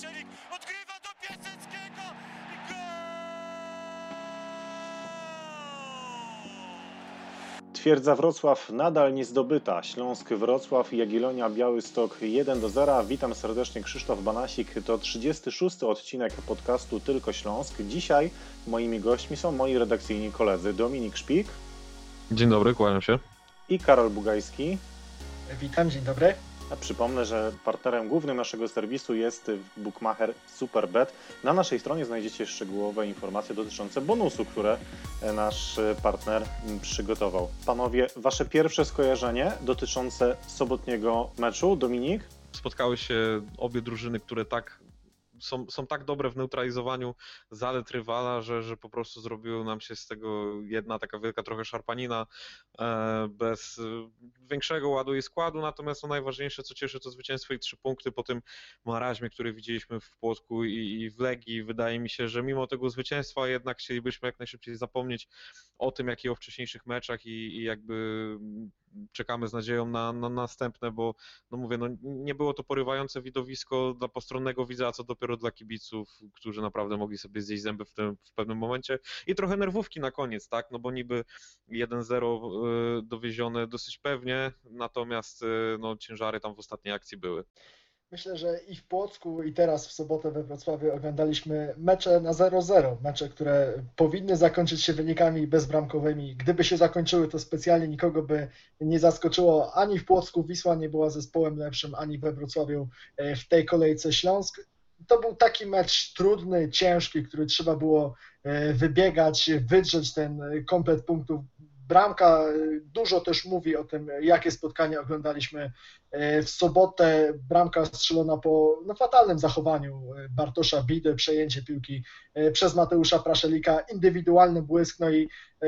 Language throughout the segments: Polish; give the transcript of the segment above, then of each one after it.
Praszelik odgrywa do Piaseckiego i gol! Twierdza Wrocław nadal nie zdobyta. Śląsk Wrocław i Jagiellonia Białystok 1 do 0. Witam serdecznie Krzysztof Banasik. To 36 odcinek podcastu Tylko Śląsk. Dzisiaj moimi gośćmi są moi redakcyjni koledzy Dominik Szpik Dzień dobry, kłaniam się. i Karol Bugajski. Witam, dzień dobry. Przypomnę, że partnerem głównym naszego serwisu jest bookmacher Superbet. Na naszej stronie znajdziecie szczegółowe informacje dotyczące bonusu, które nasz partner przygotował. Panowie, wasze pierwsze skojarzenie dotyczące sobotniego meczu, Dominik? Spotkały się obie drużyny, które tak są, są tak dobre w neutralizowaniu zalet rywala, że, że po prostu zrobiło nam się z tego jedna taka wielka trochę szarpanina e, bez e, większego ładu i składu. Natomiast no, najważniejsze, co cieszy, to zwycięstwo i trzy punkty po tym maraźmie, który widzieliśmy w Płotku i, i w Legii. Wydaje mi się, że mimo tego zwycięstwa jednak chcielibyśmy jak najszybciej zapomnieć o tym, jak i o wcześniejszych meczach i, i jakby czekamy z nadzieją na, na następne, bo no mówię, no nie było to porywające widowisko dla postronnego widza, a co dopiero dla kibiców, którzy naprawdę mogli sobie zjeść zęby w, tym, w pewnym momencie i trochę nerwówki na koniec, tak, no bo niby 1-0 y, dowiezione dosyć pewnie, natomiast y, no ciężary tam w ostatniej akcji były. Myślę, że i w Płocku, i teraz w sobotę we Wrocławiu oglądaliśmy mecze na 0-0. Mecze, które powinny zakończyć się wynikami bezbramkowymi. Gdyby się zakończyły, to specjalnie nikogo by nie zaskoczyło. Ani w Płocku Wisła nie była zespołem lepszym, ani we Wrocławiu e, w tej kolejce Śląsk. To był taki mecz trudny, ciężki, który trzeba było e, wybiegać, wydrzeć ten komplet punktów Bramka dużo też mówi o tym, jakie spotkanie oglądaliśmy w sobotę. Bramka strzelona po no, fatalnym zachowaniu Bartosza Bidy, przejęcie piłki przez Mateusza Praszelika, indywidualny błysk, no i e,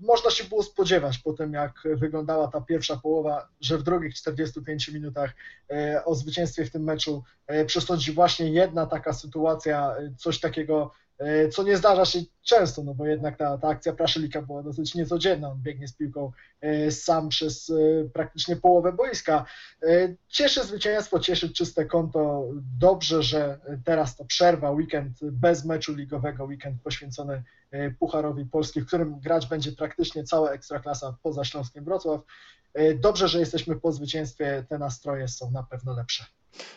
można się było spodziewać po tym, jak wyglądała ta pierwsza połowa, że w drugich 45 minutach e, o zwycięstwie w tym meczu e, przesądzi właśnie jedna taka sytuacja, coś takiego E, co nie zdarza się często, no bo jednak ta, ta akcja Praszelika była dosyć niecodzienna, on biegnie z piłką e, sam przez e, praktycznie połowę boiska. Cieszy zwycięstwo, cieszy czyste konto, dobrze, że teraz ta przerwa, weekend bez meczu ligowego, weekend poświęcony Pucharowi Polski, w którym grać będzie praktycznie cała ekstraklasa poza Śląskiem Wrocław. Dobrze, że jesteśmy po zwycięstwie, te nastroje są na pewno lepsze.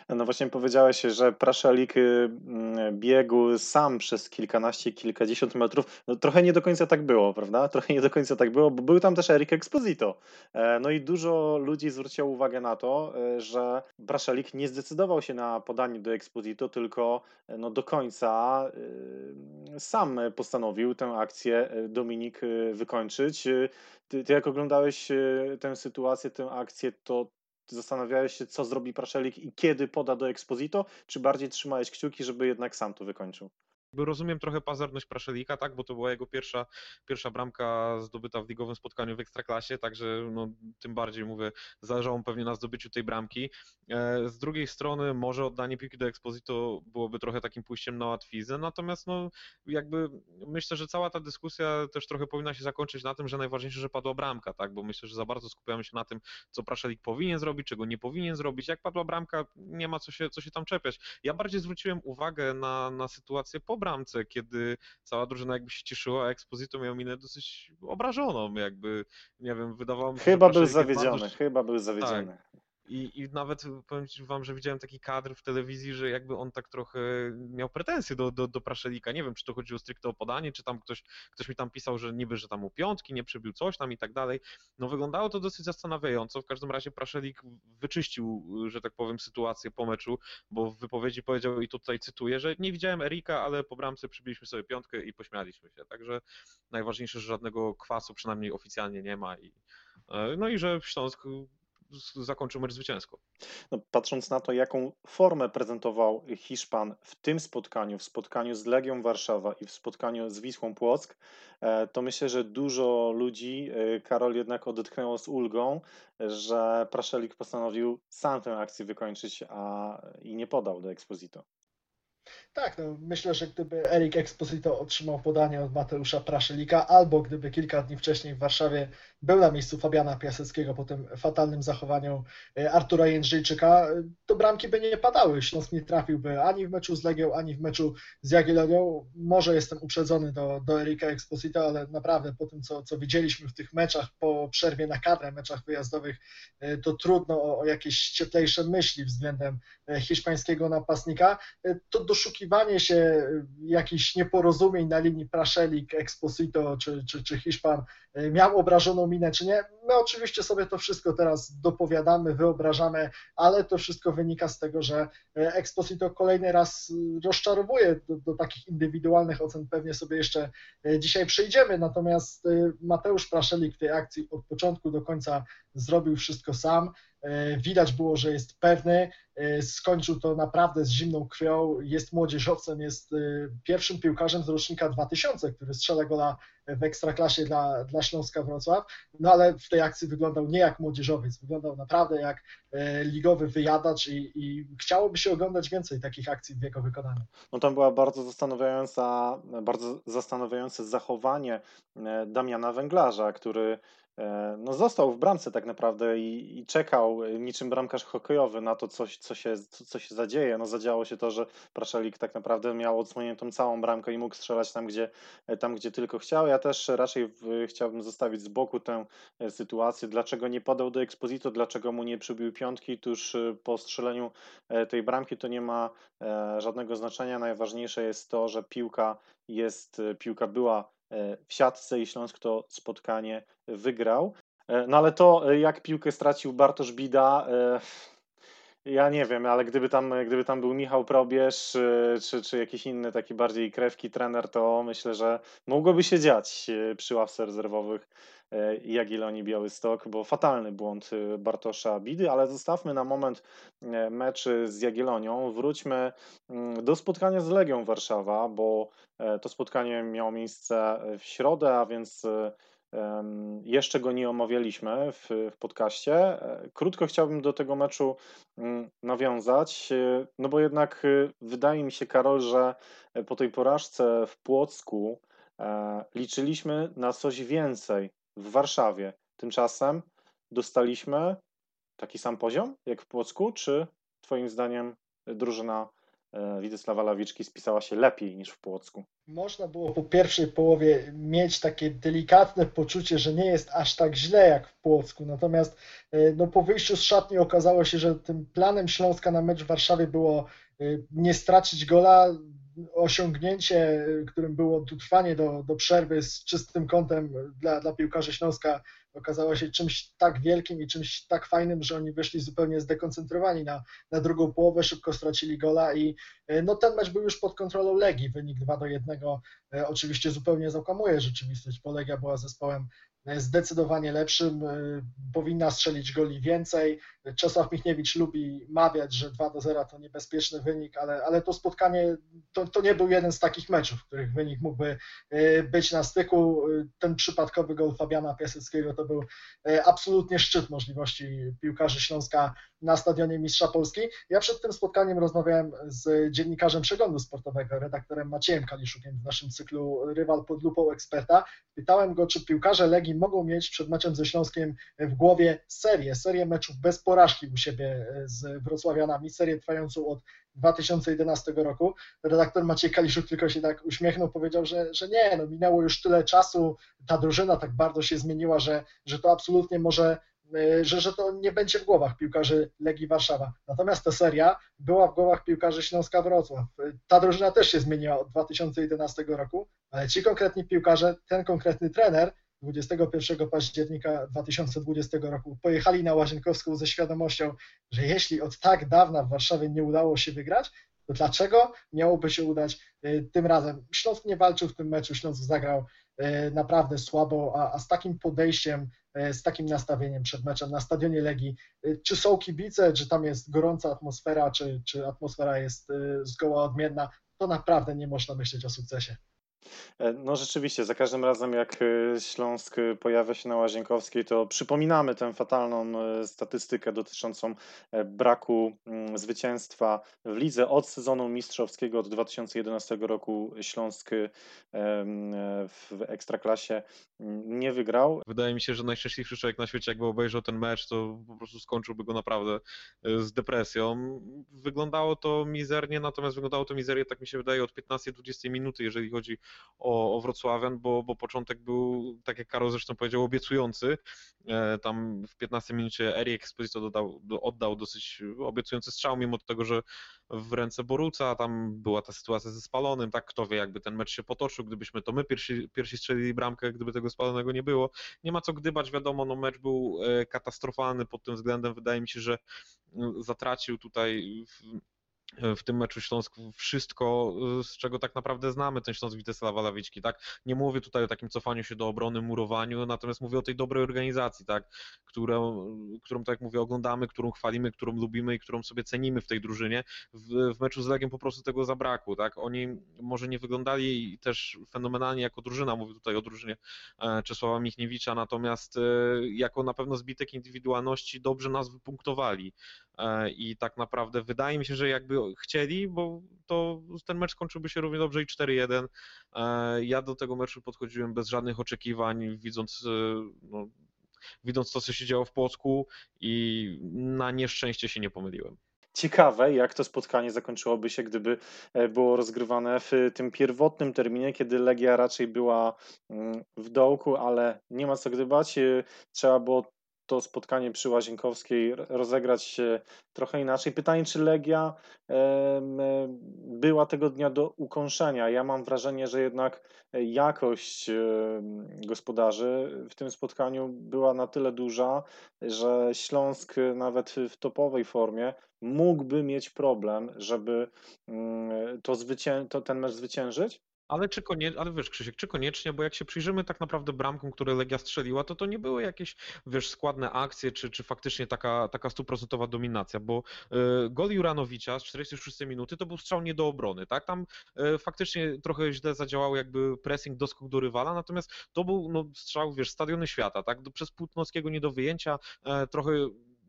No właśnie powiedziałeś, że Praszelik y, biegł sam przez kilkanaście, kilkadziesiąt metrów. No trochę nie do końca tak było, prawda? Trochę nie do końca tak było, bo był tam też Erik Exposito. E, no i dużo ludzi zwróciło uwagę na to, e, że Praszelik nie zdecydował się na podanie do Exposito, tylko e, no do końca sam postanowił tę akcję Dominik wykończyć. Ty, ty jak oglądałeś tę sytuację, tę akcję, to zastanawiałeś się, co zrobi Praszelik i kiedy poda do Exposito, czy bardziej trzymałeś kciuki, żeby jednak sam to wykończył? Rozumiem trochę pazerność Praszelika, tak, bo to była jego pierwsza, pierwsza bramka zdobyta w ligowym spotkaniu w Ekstraklasie, także no, tym bardziej, mówię, zależało mu pewnie na zdobyciu tej bramki. E, z drugiej strony może oddanie piłki do Exposito byłoby trochę takim pójściem na łatwiznę, natomiast no, jakby myślę, że cała ta dyskusja też trochę powinna się zakończyć na tym, że najważniejsze, że padła bramka, tak, bo myślę, że za bardzo skupiamy się na tym, co Praszelik powinien zrobić, czego nie powinien zrobić. Jak padła bramka, nie ma co się, co się tam czepiać. Ja bardziej zwróciłem uwagę na, na sytuację po bramce, kiedy cała drużyna jakby się cieszyła, a Exposito miał minę dosyć obrażoną, jakby, nie wiem, wydawało mi się, Chyba był zawiedziony, chyba był zawiedziony. Tak. I, I nawet powiem ci wam, że widziałem taki kadr w telewizji, że jakby on tak trochę miał pretensje do, do, do Praszelika. Nie wiem, czy to chodziło stricte o podanie, czy tam ktoś, ktoś mi tam pisał, że niby, że tam u piątki nie przybił coś tam i tak dalej. No wyglądało to dosyć zastanawiająco. W każdym razie Praszelik wyczyścił, że tak powiem, sytuację po meczu, bo w wypowiedzi powiedział, i tutaj cytuję, że nie widziałem Erika, ale po bramce przybiliśmy sobie piątkę i pośmialiśmy się. Także najważniejsze, że żadnego kwasu przynajmniej oficjalnie nie ma i e, no i że Śląsk zakończył mecz zwycięsko. No, patrząc na to, jaką formę prezentował Hiszpan w tym spotkaniu, w spotkaniu z Legią Warszawa i w spotkaniu z Wisłą Płock, e, to myślę, że dużo ludzi, e, Karol jednak odetchnęło z ulgą, że Praszelik postanowił sam tę akcję wykończyć a, i nie podał do Exposito. Tak, no myślę, że gdyby Erik Exposito otrzymał podanie od Mateusza Praszelika, albo gdyby kilka dni wcześniej w Warszawie był na miejscu Fabiana Piaseckiego po tym fatalnym zachowaniu e, Artura Jędrzejczyka, to bramki by nie padały. Śląsk nie trafiłby ani w meczu z Legią, ani w meczu z Jagiellonią. Może jestem uprzedzony do, do Erika Exposito, ale naprawdę po tym, co, co widzieliśmy w tych meczach, po przerwie na kadrę, meczach wyjazdowych, e, to trudno o, o jakieś cieplejsze myśli względem e, hiszpańskiego napastnika. To doszukiwanie się jakichś nieporozumień na linii Praszelik, Exposito czy, czy, czy Hiszpan miał obrażoną minę, czy nie. My oczywiście sobie to wszystko teraz dopowiadamy, wyobrażamy, ale to wszystko wynika z tego, że e, Exposito kolejny raz rozczarowuje do, do takich indywidualnych ocen. Pewnie sobie jeszcze dzisiaj przejdziemy. Natomiast Mateusz Praszelik w tej akcji od początku do końca zrobił wszystko sam. Widać było, że jest pewny, skończył to naprawdę z zimną krwią, jest młodzieżowcem, jest pierwszym piłkarzem z rocznika 2000, który strzela gola w ekstraklasie dla, dla Śląska Wrocław, no ale w tej akcji wyglądał nie jak młodzieżowiec, wyglądał naprawdę jak e, ligowy wyjadacz i, i chciałoby się oglądać więcej takich akcji w jego wykonaniu. No tam była bardzo zastanawiająca, bardzo zastanawiające zachowanie e, Damiana Węglarza, który E, no został w bramce tak naprawdę i, i, czekał e, niczym bramkarz hokejowy na to, coś, co, się, co, co się zadzieje. No zadziało się to, że Praszelik tak naprawdę miał odsłoniętą całą bramkę i mógł strzelać tam, gdzie, e, tam, gdzie tylko chciał. Ja też raczej w, chciałbym zostawić z boku tę sytuację. Dlaczego nie podał do Exposito, dlaczego mu nie przybił piątki tuż po strzeleniu tej bramki, to nie ma żadnego znaczenia. Najważniejsze jest to, że piłka jest, piłka była E, w siatce i Śląsk to spotkanie wygrał. E, no ale to, e, jak piłkę stracił Bartosz Bida, ja nie wiem, ale gdyby tam, gdyby tam był Michał Probierz, czy, czy jakiś inny taki bardziej krewki trener, to myślę, że mogłoby się dziać przy ławce rezerwowych Jagiellonii Białystok, bo fatalny błąd Bartosza Bidy, ale zostawmy na moment mecz z Jagiellonią. Wróćmy mm, do spotkania z Legią Warszawa, bo to spotkanie miało miejsce w środę, a więc jeszcze go nie omawialiśmy w, w podcaście. E, krótko chciałbym do tego meczu mm, nawiązać, e, no bo jednak e, wydaje mi się, Karol, że po tej porażce w Płocku liczyliśmy na coś więcej w Warszawie. Tymczasem dostaliśmy taki sam poziom jak w Płocku, czy Twoim zdaniem drużyna E, Witysława Lawiczki spisała się lepiej niż w Płocku. Można było po pierwszej połowie mieć takie delikatne poczucie, że nie jest aż tak źle jak w Płocku, natomiast e, no, po wyjściu z szatni okazało się, że tym planem Śląska na mecz w Warszawie było e, nie stracić gola, osiągnięcie, którym było dotrwanie do, do przerwy z czystym kątem dla, dla piłkarzy Śląska okazało się czymś tak wielkim i czymś tak fajnym, że oni wyszli zupełnie zdekoncentrowani na, na drugą połowę, szybko stracili gola i e, no, ten mecz był już pod kontrolą Legii, wynik 2 do 1 e, oczywiście zupełnie zakłamuje rzeczywistość, bo Legia była zespołem zdecydowanie lepszym, y, powinna strzelić goli więcej. Czesław Michniewicz lubi mawiać, że 2 do 0 to niebezpieczny wynik, ale, ale to spotkanie to, to nie był jeden z takich meczów, w których wynik mógłby y, być na styku. Ten przypadkowy gol Fabiana Piaseckiego to był y, absolutnie szczyt możliwości piłkarzy Śląska na stadionie Mistrza Polski. Ja przed tym spotkaniem rozmawiałem z dziennikarzem przeglądu sportowego, redaktorem Maciejem Kaliszukiem w naszym cyklu Rywal pod lupą eksperta. Pytałem go, czy piłkarze Legii mogą mieć przed meczem ze Śląskiem w głowie serię, serię meczów bez porażki u siebie z Wrocławianami, serię trwającą od 2011 roku. Redaktor Maciej Kaliszuk tylko się tak uśmiechnął, powiedział, że, że nie, no minęło już tyle czasu, ta drużyna tak bardzo się zmieniła, że, że to absolutnie może E, że, że to nie będzie w głowach piłkarzy Legii Warszawa. Natomiast ta seria była w głowach piłkarzy Śląska Wrocław. E, ta drużyna też się zmieniła od 2011 roku, ale ci konkretni piłkarze, ten konkretny trener 21 października 2020 roku pojechali na Łazienkowską ze świadomością, że jeśli od tak dawna w Warszawie nie udało się wygrać, to dlaczego miałoby się udać e, tym razem? Śląsk nie walczył w tym meczu, Śląsk zagrał naprawdę słabo, a, a z takim podejściem z takim nastawieniem przed meczem na stadionie Legii. E, czy są kibice, czy tam jest gorąca atmosfera, czy, czy atmosfera jest e, zgoła odmienna, to naprawdę nie można myśleć o sukcesie. E, no rzeczywiście, za każdym razem jak e, Śląsk e, pojawia się na Łazienkowskiej, to przypominamy tę fatalną statystykę dotyczącą braku mm, zwycięstwa w lidze od sezonu mistrzowskiego od 2011 roku Śląsk w Ekstraklasie mm, nie wygrał. Wydaje mi się, że najszczęśliwszy człowiek na świecie, jakby obejrzał ten mecz, to po prostu skończyłby go naprawdę z depresją. Wyglądało to mizernie, natomiast wyglądało to mizernie, tak mi się wydaje, od 15-20 minuty, jeżeli chodzi o, o Wrocławian, bo, bo początek był, tak jak Karol zresztą powiedział, obiecujący. E, tam w 15 minucie Eric Exposito dodał, oddał dosyć obiecujący strzał, mimo tego, że w ręce Boruca tam była ta sytuacja ze spalonym, tak kto wie, jakby ten mecz się potoczył, gdybyśmy to my pierwsi, pierwsi strzelili bramkę, gdyby tego spalonego nie było. Nie ma co gdybać, wiadomo, no mecz był e, katastrofalny pod tym względem, wydaje mi się, że mm, zatracił tutaj w tym meczu Śląsk wszystko, z czego tak naprawdę znamy ten Śląsk Witesława Lawiczki, tak? Nie mówię tutaj o takim cofaniu się do obrony, murowaniu, natomiast mówię o tej dobrej organizacji, tak? Którą, którą tak jak mówię, oglądamy, którą chwalimy, którą lubimy i którą sobie cenimy w tej drużynie. W, w meczu z Legiem po prostu tego zabrakło, tak? Oni może nie wyglądali też fenomenalnie jako drużyna, mówię tutaj o drużynie e, Czesława Michniewicza, natomiast e, jako na pewno zbitek indywidualności dobrze nas wypunktowali. E, i tak naprawdę wydaje mi się, że jakby chcieli, bo to ten mecz skończyłby się równie dobrze i 4-1. E, ja do tego meczu podchodziłem bez żadnych oczekiwań, widząc e, no, widząc to, co się działo w Płocku i na nieszczęście się nie pomyliłem. Ciekawe, jak to spotkanie zakończyłoby się, gdyby było rozgrywane w tym pierwotnym terminie, kiedy Legia raczej była mm, w dołku, ale nie ma co gdybać. Trzeba było to spotkanie przy Łazienkowskiej rozegrać się trochę inaczej. Pytanie, czy Legia była tego dnia do ukąszenia. Ja mam wrażenie, że jednak jakość gospodarzy w tym spotkaniu była na tyle duża, że Śląsk nawet w topowej formie mógłby mieć problem, żeby mm, to, zwycię- to ten mecz zwyciężyć. Ale czy koniecznie, ale wiesz Krzysiek, czy koniecznie, bo jak się przyjrzymy tak naprawdę bramkom, które Legia strzeliła, to to nie były jakieś, wiesz, składne akcje, czy, czy faktycznie taka, taka stuprocentowa dominacja, bo y, gol Juranowicza z 46 minuty to był strzał nie do obrony, tak? Tam y, faktycznie trochę źle zadziałał jakby pressing, doskok do rywala, natomiast to był no, strzał, wiesz, stadiony świata, tak? Przez Płótnockiego nie do wyjęcia, y, trochę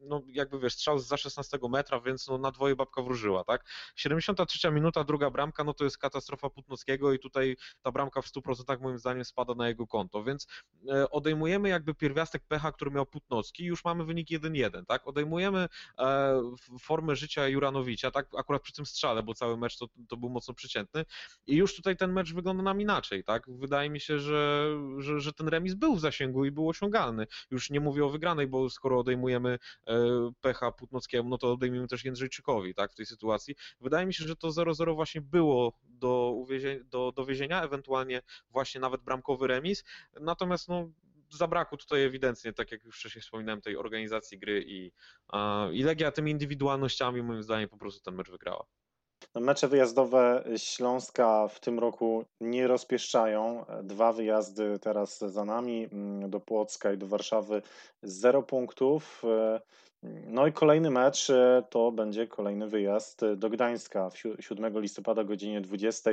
no jakby wiesz, strzał za 16 metra, więc no na dwoje babka wróżyła, tak? 73 minuta, druga bramka, no to jest katastrofa Putnockiego i tutaj ta bramka w 100% moim zdaniem spada na jego konto, więc e, odejmujemy jakby pierwiastek pecha, który miał Putnocki, już mamy wynik 1-1, tak? Odejmujemy e, formę życia Juranowicza, tak? Akurat przy tym strzale, bo cały mecz to, to był mocno przeciętny i już tutaj ten mecz wygląda nam inaczej, tak? Wydaje mi się, że, że, że ten remis był w zasięgu i był osiągalny. Już nie mówię o wygranej, bo skoro odejmujemy E, pecha Putnockiemu, no to odejmijmy też Jędrzejczykowi, tak, w tej sytuacji. Wydaje mi się, że to 0-0 właśnie było do, uwiezie, do dowiezienia, ewentualnie właśnie nawet bramkowy remis, natomiast no zabrakło tutaj ewidentnie, tak jak już wcześniej wspominałem, tej organizacji gry i, i Legia tymi indywidualnościami moim zdaniem po prostu ten mecz wygrała. Mecze wyjazdowe Śląska w tym roku nie rozpieszczają. Dwa wyjazdy teraz za nami, mm, do Płocka i do Warszawy, zero punktów. No i kolejny mecz e, to będzie kolejny wyjazd do Gdańska. 7 listopada godzinie 20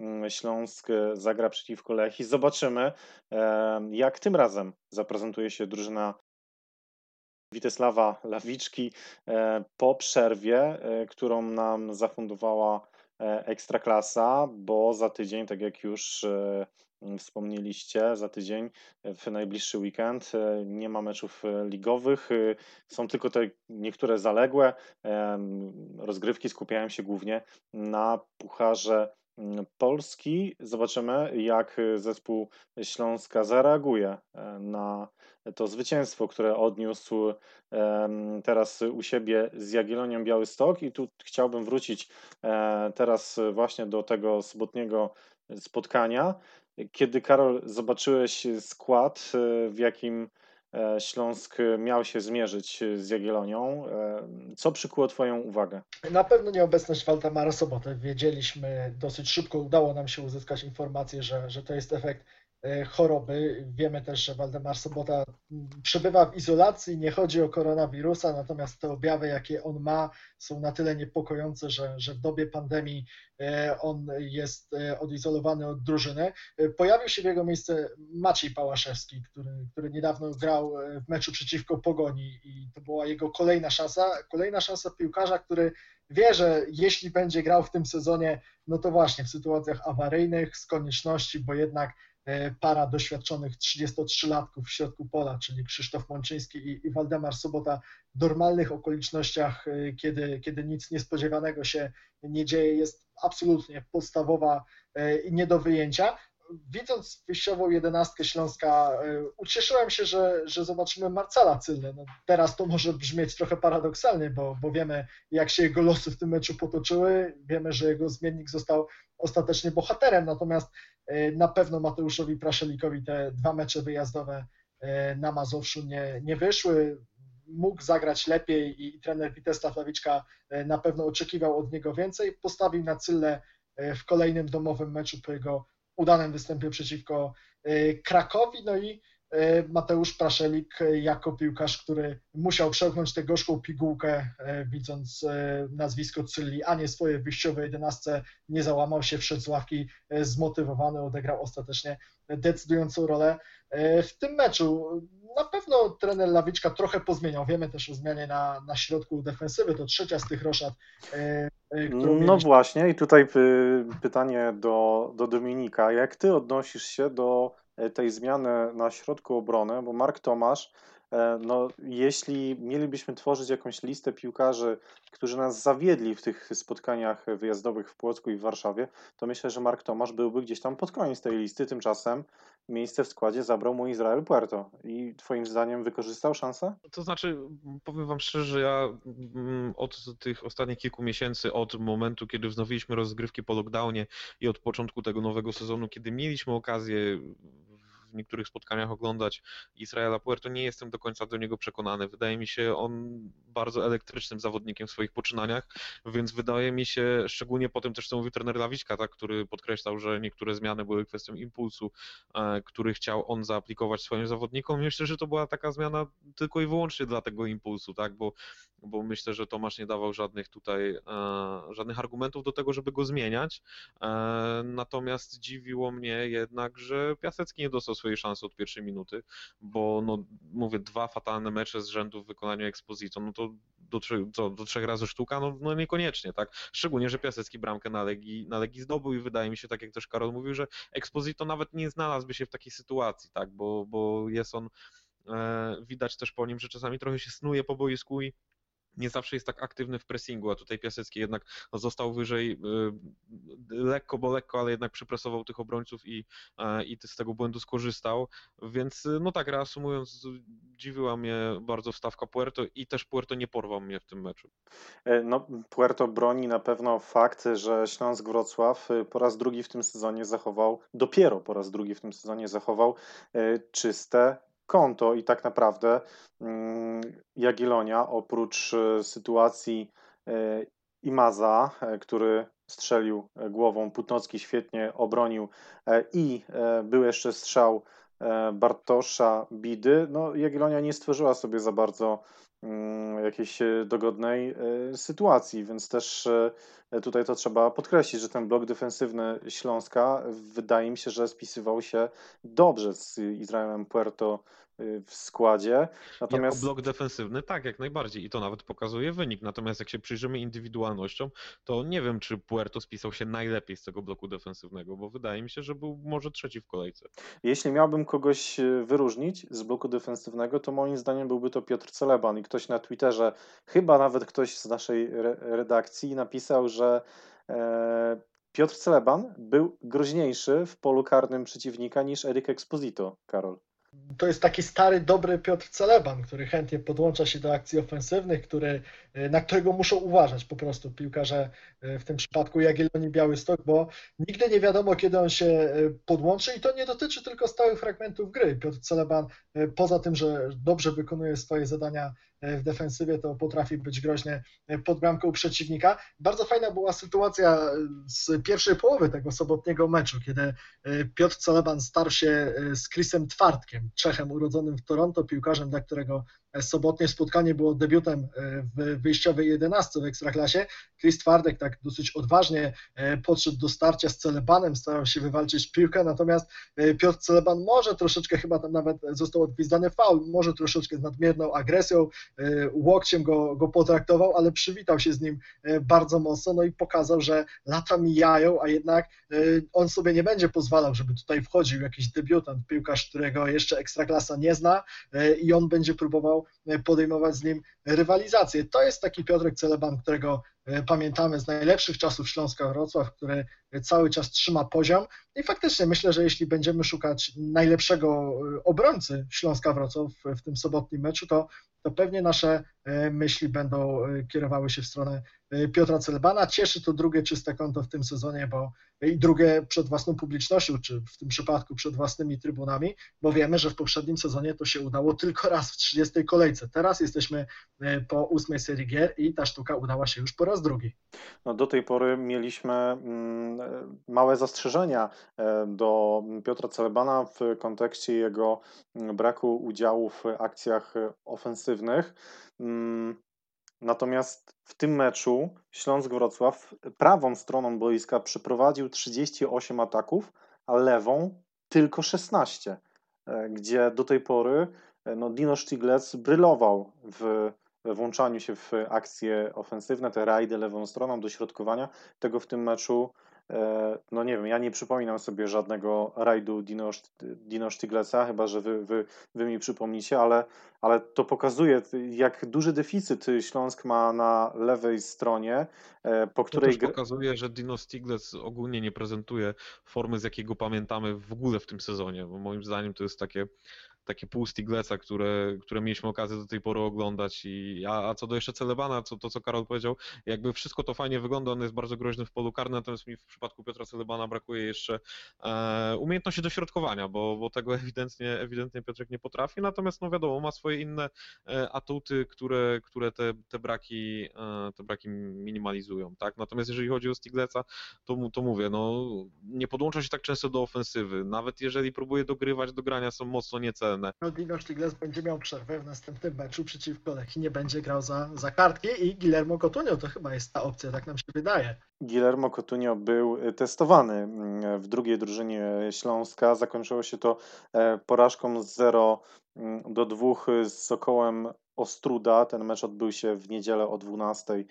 mm, Śląsk e, zagra przeciwko Lechii. Zobaczymy, e, jak tym razem zaprezentuje się drużyna Witesława Lawiczki po przerwie, którą nam zafundowała Ekstraklasa, bo za tydzień, tak jak już wspomnieliście, za tydzień w najbliższy weekend nie ma meczów e, ligowych, są tylko te niektóre zaległe. Rozgrywki skupiają się głównie na Pucharze Polski. Zobaczymy, jak zespół Śląska zareaguje e, na to zwycięstwo, które odniósł teraz u siebie z Jagiellonią Białystok. I tu chciałbym wrócić e, teraz właśnie do tego sobotniego spotkania. Kiedy Karol zobaczyłeś skład, e, w jakim e, Śląsk miał się zmierzyć z Jagiellonią, e, co przykuło Twoją uwagę? Na pewno nieobecność Waldemara Sobotę. Wiedzieliśmy dosyć szybko, udało nam się uzyskać informację, że, że to jest efekt choroby. Wiemy też, że Waldemar Sobota m, przebywa w izolacji, nie chodzi o koronawirusa, natomiast te objawy, jakie on ma, są na tyle niepokojące, że, że w dobie pandemii e, on jest e, odizolowany od drużyny. E, Pojawił się w jego miejsce Maciej Pałaszewski, który, który niedawno grał e, w meczu przeciwko Pogoni i to była jego kolejna szansa. Kolejna szansa piłkarza, który wie, że jeśli będzie grał w tym sezonie, no to właśnie w sytuacjach awaryjnych, z konieczności, bo jednak e, para doświadczonych 33-latków w środku pola, czyli Krzysztof Mączyński i, i Waldemar Sobota w normalnych okolicznościach, e, kiedy, kiedy nic niespodziewanego się nie dzieje, jest absolutnie podstawowa e, i nie do wyjęcia. Widząc wyjściową jedenastkę Śląska, e, ucieszyłem się, że, że zobaczymy Marcela Cylne. No, teraz to może brzmieć trochę paradoksalnie, bo, bo wiemy, jak się jego losy w tym meczu potoczyły. Wiemy, że jego zmiennik został ostatecznie bohaterem, natomiast e, na pewno Mateuszowi Praszelikowi te dwa mecze wyjazdowe e, na Mazowszu nie, nie wyszły. Mógł zagrać lepiej i, trener Witesla Flawiczka na pewno oczekiwał od niego więcej. Postawił na Cylle e, w kolejnym domowym meczu po jego udanym występie przeciwko e, Krakowi. No i Mateusz Praszelik e, jako piłkarz, który musiał przełknąć tę gorzką pigułkę, e, widząc e, nazwisko Cylli, a nie swoje wyjściowe jedenastce, nie załamał się, wszedł z ławki e, zmotywowany, odegrał ostatecznie decydującą rolę e, w tym meczu. Na pewno trener Lawiczka trochę pozmieniał. Wiemy też o zmianie na, na środku defensywy. To trzecia z tych roszad, e, e, którą No właśnie, i tutaj py, pytanie do, do Dominika. Jak ty odnosisz się do e, tej zmiany na środku obrony? Bo Mark Tomasz, e, no, jeśli mielibyśmy tworzyć jakąś listę piłkarzy, którzy nas zawiedli w tych spotkaniach wyjazdowych w Płocku i w Warszawie, to myślę, że Mark Tomasz byłby gdzieś tam pod koniec tej listy. Tymczasem miejsce w składzie zabrał mu Izrael Puerto. I twoim zdaniem wykorzystał szansę? To znaczy, powiem wam szczerze, że ja mm, od tych ostatnich kilku miesięcy, od momentu, kiedy wznowiliśmy rozgrywki po lockdownie i od początku tego nowego sezonu, kiedy mieliśmy okazję w niektórych spotkaniach oglądać Israela Puerto, nie jestem do końca do niego przekonany. Wydaje mi się on bardzo elektrycznym zawodnikiem w swoich poczynaniach, więc wydaje mi się, szczególnie po tym też, co mówił trener Lawiczka, tak, który podkreślał, że niektóre zmiany były kwestią impulsu, e, który chciał on zaaplikować swoim zawodnikom. Myślę, że to była taka zmiana tylko i wyłącznie dla tego impulsu, tak, bo, bo myślę, że Tomasz nie dawał żadnych tutaj, e, żadnych argumentów do tego, żeby go zmieniać. E, natomiast dziwiło mnie jednak, że Piasecki nie dostał swojej szansy od pierwszej minuty, bo no, mówię, dwa fatalne mecze z rzędu w wykonaniu Exposito, no to do, trzech, co, do trzech razy sztuka, no, no niekoniecznie, tak? Szczególnie, że Piasecki bramkę na Legii, na Legii zdobył i wydaje mi się, tak jak też Karol mówił, że Exposito nawet nie znalazłby się w takiej sytuacji, tak? Bo, bo jest on, e, widać też po nim, że czasami trochę się snuje po boisku i nie zawsze jest tak aktywny w pressingu, a tutaj Piasecki jednak został wyżej y, lekko, bo lekko, ale jednak przypresował tych obrońców i, e, i z tego błędu skorzystał, więc y, no tak reasumując, dziwiła mnie bardzo wstawka Puerto i też Puerto nie porwał mnie w tym meczu. E, No, Puerto broni na pewno fakt, że Śląsk Wrocław e, po raz drugi w tym sezonie zachował, dopiero po raz drugi w tym sezonie zachował e, czyste konto i tak naprawdę mm, Jagiellonia oprócz e, sytuacji e, Imaza, e, który strzelił głową, Putnocki świetnie obronił i był jeszcze strzał Bartosza Bidy, no Jagiellonia nie stworzyła sobie za bardzo jakiejś e, dogodnej e, sytuacji, więc też e, tutaj to trzeba podkreślić, że ten blok defensywny Śląska wydaje mi się, że spisywał się dobrze z Izraelem Puerto w składzie. Natomiast Jako blok defensywny, tak, jak najbardziej i to nawet pokazuje wynik. Natomiast jak się przyjrzymy indywidualnością, to nie wiem, czy Puerto spisał się najlepiej z tego bloku defensywnego, bo wydaje mi się, że był może trzeci w kolejce. Jeśli miałbym kogoś e, wyróżnić z bloku defensywnego, to moim zdaniem byłby to Piotr Celeban. I ktoś na Twitterze, chyba nawet ktoś z naszej re- redakcji, napisał, że e, Piotr Celeban był groźniejszy w polu karnym przeciwnika niż Erik Exposito, Karol. To jest taki stary, dobry Piotr Celeban, który chętnie podłącza się do akcji ofensywnych, który na którego muszą uważać po prostu piłkarze, w tym przypadku Jagiellonii Białystok, bo nigdy nie wiadomo, kiedy on się podłączy i to nie dotyczy tylko stałych fragmentów gry. Piotr Celeban, poza tym, że dobrze wykonuje swoje zadania w defensywie, to potrafi być groźny pod bramką przeciwnika. Bardzo fajna była sytuacja z pierwszej połowy tego sobotniego meczu, kiedy Piotr Celeban starł się z Chrisem Twardkiem, Czechem urodzonym w Toronto, piłkarzem, dla którego sobotnie spotkanie było debiutem e, w wyjściowej 11 w Ekstraklasie. Chris Twardek tak dosyć odważnie e, podszedł do starcia z Celebanem, starał się wywalczyć piłkę, natomiast e, Piotr Celeban może troszeczkę, chyba tam nawet został odgwizdany faul, może troszeczkę z nadmierną agresją, łokciem go, go potraktował, ale przywitał się z nim bardzo mocno, no i pokazał, że lata mijają, a jednak on sobie nie będzie pozwalał, żeby tutaj wchodził jakiś debiutant, piłkarz, którego jeszcze Ekstraklasa nie zna i on będzie próbował podejmować z nim rywalizację. To jest taki Piotrek Celeban, którego e, pamiętamy z najlepszych czasów Śląska Wrocław, który cały czas trzyma poziom i faktycznie myślę, że jeśli będziemy szukać najlepszego e, obrońcy Śląska Wrocław w tym sobotnim meczu, to, to pewnie nasze e, myśli będą kierowały się w stronę Piotra Celebana. Cieszy to drugie czyste konto w tym sezonie, bo i drugie przed własną publicznością, czy w tym przypadku przed własnymi trybunami, bo wiemy, że w poprzednim sezonie to się udało tylko raz w 30 kolejce. Teraz jesteśmy po ósmej serii gier i ta sztuka udała się już po raz drugi. No, do tej pory mieliśmy mm, małe zastrzeżenia e, do Piotra Celebana w kontekście jego mm, braku udziału w akcjach ofensywnych. Mm, natomiast w tym meczu Śląsk Wrocław prawą stroną boiska przeprowadził 38 ataków, a lewą tylko 16, e, gdzie do tej pory e, no, Dino Stiglec brylował w włączaniu się w akcje ofensywne, te rajdy lewą stroną, dośrodkowania. Tego w tym meczu, e, no nie wiem, ja nie przypominam sobie żadnego rajdu Dino, Dino Stigleca, chyba że wy, wy, wy mi przypomnicie, ale, ale to pokazuje, jak duży deficyt Śląsk ma na lewej stronie, e, po której... To też pokazuje, że Dino Stiglec ogólnie nie prezentuje formy, z jakiego pamiętamy w ogóle w tym sezonie, bo moim zdaniem to jest takie takie pół Stigleca, które, które mieliśmy okazję do tej pory oglądać. I, a, a co do jeszcze Celebana, co, to co Karol powiedział, jakby wszystko to fajnie wygląda, on jest bardzo groźny w polu karnym, natomiast mi w przypadku Piotra Celebana brakuje jeszcze e, umiejętności dośrodkowania, bo, bo tego ewidentnie, ewidentnie Piotrek nie potrafi, natomiast no wiadomo, ma swoje inne e, atuty, które, które te, te, braki, e, te braki minimalizują, tak? Natomiast jeżeli chodzi o Stigleca, to, to mówię, no nie podłącza się tak często do ofensywy, nawet jeżeli próbuje dogrywać, do grania są mocno niecelne, no, Dino Stiglitz będzie miał przerwę w następnym meczu przeciwko Lechi, nie będzie grał za, za kartki i Guillermo Cotunio to chyba jest ta opcja, tak nam się wydaje. Guillermo Cotunio był testowany mm, w drugiej drużynie Śląska. Zakończyło się to e, porażką z 0 mm, do 2 z Sokołem Ostruda. Ten mecz odbył się w niedzielę o 12 e,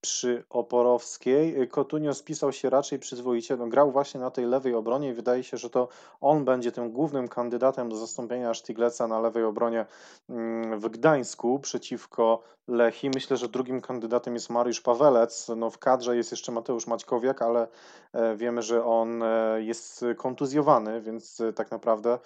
przy Oporowskiej. Kotunio spisał się raczej przyzwoicie. No, grał właśnie na tej lewej obronie i wydaje się, że to on będzie tym głównym kandydatem do zastąpienia Sztigleca na lewej obronie mm, w Gdańsku przeciwko Lechi. Myślę, że drugim kandydatem jest Mariusz Pawelec. No, w kadrze jest jeszcze Mateusz Maćkowiak, ale e, wiemy, że on e, jest kontuzjowany, więc tak naprawdę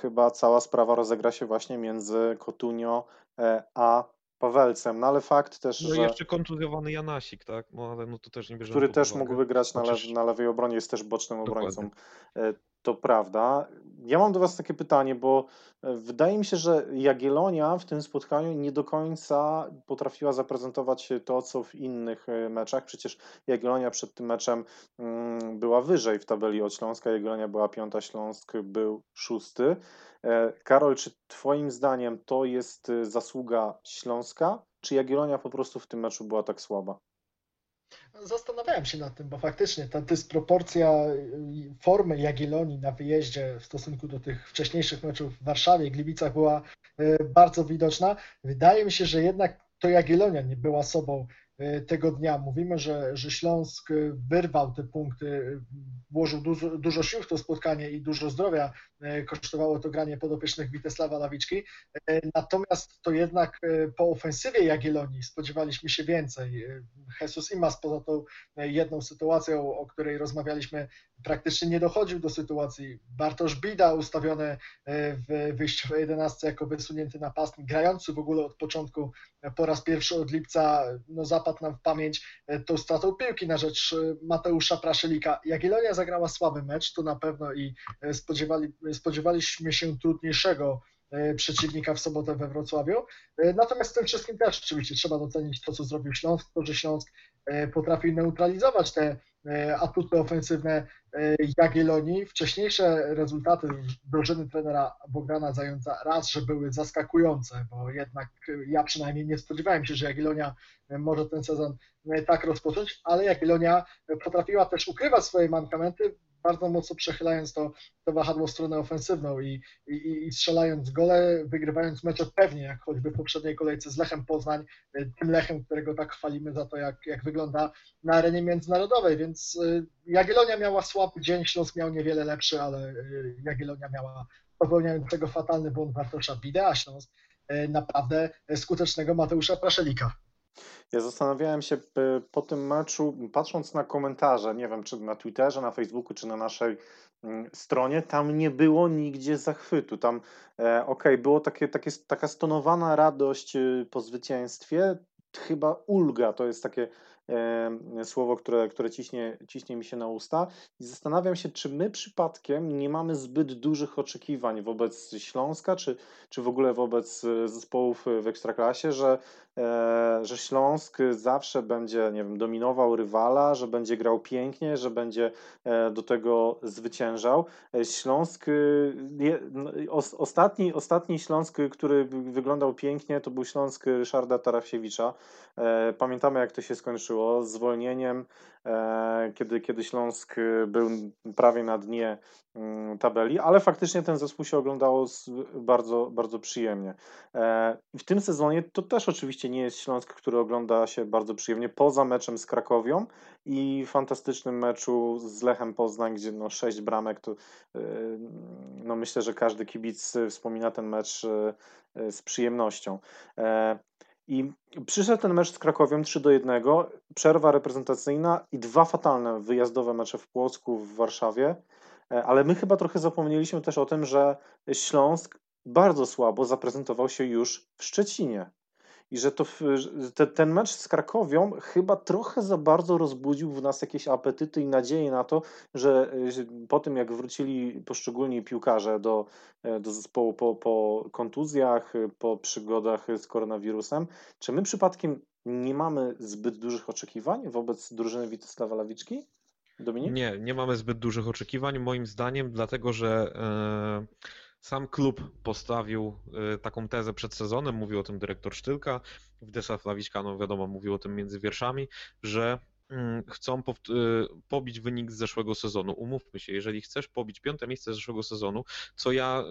chyba cała sprawa rozegra się właśnie między Kotunio E, a Pawelcem, no ale fakt też, no że... Jeszcze kontuzjowany Janasik, tak? No ale no to też nie bierzemy Który też mógłby grać na, lew, na lewej obronie, jest też bocznym obrońcą. E, to prawda. Ja mam do Was takie pytanie, bo e, wydaje mi się, że Jagiellonia w tym spotkaniu nie do końca potrafiła zaprezentować to, co w innych meczach. Przecież Jagiellonia przed tym meczem mm, była wyżej w tabeli od Śląska. Jagiellonia była piąta, Śląsk był szósty. E, Karol, czy Twoim zdaniem to jest y, zasługa Śląska, czy Jagiellonia po prostu w tym meczu była tak słaba? Zastanawiałem się nad tym, bo faktycznie ta dysproporcja y, formy Jagiellonii na wyjeździe w stosunku do tych wcześniejszych meczów w Warszawie i Gliwicach była y, bardzo widoczna. Wydaje mi się, że jednak to Jagiellonia nie była sobą tego dnia. Mówimy, że, że Śląsk wyrwał te punkty, włożył dużo, dużo sił w to spotkanie i dużo zdrowia kosztowało to granie podopiecznych Witesława Lawiczki. Natomiast to jednak po ofensywie Jagiellonii spodziewaliśmy się więcej. Jesus Imas poza tą jedną sytuacją, o której rozmawialiśmy, praktycznie nie dochodził do sytuacji. Bartosz Bida ustawiony w wyjściowej 11 jako wysunięty napastnik, grający w ogóle od początku po raz pierwszy od lipca, no zapadł nam w pamięć tą stratą piłki na rzecz Mateusza Praszelika. Jagiellonia zagrała słaby mecz, to na pewno i spodziewali, spodziewaliśmy się trudniejszego e, przeciwnika w sobotę we Wrocławiu. E, natomiast w tym wszystkim też oczywiście trzeba docenić to, co zrobił Śląsk, to, że Śląsk e, potrafi neutralizować te atuty ofensywne Jagiellonii. Wcześniejsze rezultaty drużyny trenera Bogdana Zająca raz, że były zaskakujące, bo jednak ja przynajmniej nie spodziewałem się, że Jagiellonia może ten sezon tak rozpocząć, ale Jagiellonia potrafiła też ukrywać swoje mankamenty, bardzo mocno przechylając to, to wahadło w stronę ofensywną i, i, i strzelając gole, wygrywając mecze pewnie, jak choćby w poprzedniej kolejce z Lechem Poznań, tym Lechem, którego tak chwalimy za to, jak, jak wygląda na arenie międzynarodowej, więc y, Jagiellonia miała słaby dzień, Śląsk miał niewiele lepszy, ale y, Jagiellonia miała popełniając tego fatalny błąd Bartosza Bide, a Śląsk naprawdę skutecznego Mateusza Praszelika. Ja zastanawiałem się po tym meczu, patrząc na komentarze, nie wiem czy na Twitterze, na Facebooku, czy na naszej mm, stronie, tam nie było nigdzie zachwytu. Tam, e, okej, okay, było takie, takie, taka stonowana radość y, po zwycięstwie, chyba ulga, to jest takie e, słowo, które, które ciśnie, ciśnie mi się na usta. I zastanawiam się, czy my przypadkiem nie mamy zbyt dużych oczekiwań wobec Śląska, czy, czy w ogóle wobec e, zespołów w Ekstraklasie, że E, że Śląsk zawsze będzie, nie wiem, dominował rywala, że będzie grał pięknie, że będzie e, do tego zwyciężał. E, Śląsk, no, ostatni, ostatni Śląsk, który wyglądał pięknie, to był Śląsk Ryszarda Tarasiewicza. Pamiętamy, jak to się skończyło, zwolnieniem, kiedy, kiedy Śląsk był prawie na dnie mm, tabeli, ale faktycznie ten zespół się oglądało bardzo, bardzo przyjemnie. W tym sezonie to też oczywiście nie jest Śląsk, który ogląda się bardzo przyjemnie, poza meczem z Krakowią i fantastycznym meczu z Lechem Poznań, gdzie no sześć bramek, to yy, no myślę, że każdy kibic wspomina ten mecz yy, z przyjemnością. E, I przyszedł ten mecz z Krakowią 3 do 1, przerwa reprezentacyjna i dwa fatalne wyjazdowe mecze w Płocku, w Warszawie. E, ale my chyba trochę zapomnieliśmy też o tym, że Śląsk bardzo słabo zaprezentował się już w Szczecinie i że to te, ten mecz z Krakowią chyba trochę za bardzo rozbudził w nas jakieś apetyty i nadzieje na to, że po tym jak wrócili poszczególni piłkarze do, e, do zespołu po, po kontuzjach, po przygodach z koronawirusem, czy my przypadkiem nie mamy zbyt dużych oczekiwań wobec drużyny Witesława Lawiczki? Dominik? Nie, nie mamy zbyt dużych oczekiwań, moim zdaniem, dlatego że. Yy sam klub postawił y, taką tezę przed sezonem, mówił o tym dyrektor Sztylka, Wdesław Lawiczka, no wiadomo, mówił o tym między wierszami, że chcą y, pobić wynik z zeszłego sezonu. Umówmy się, jeżeli chcesz pobić piąte miejsce z zeszłego sezonu, co ja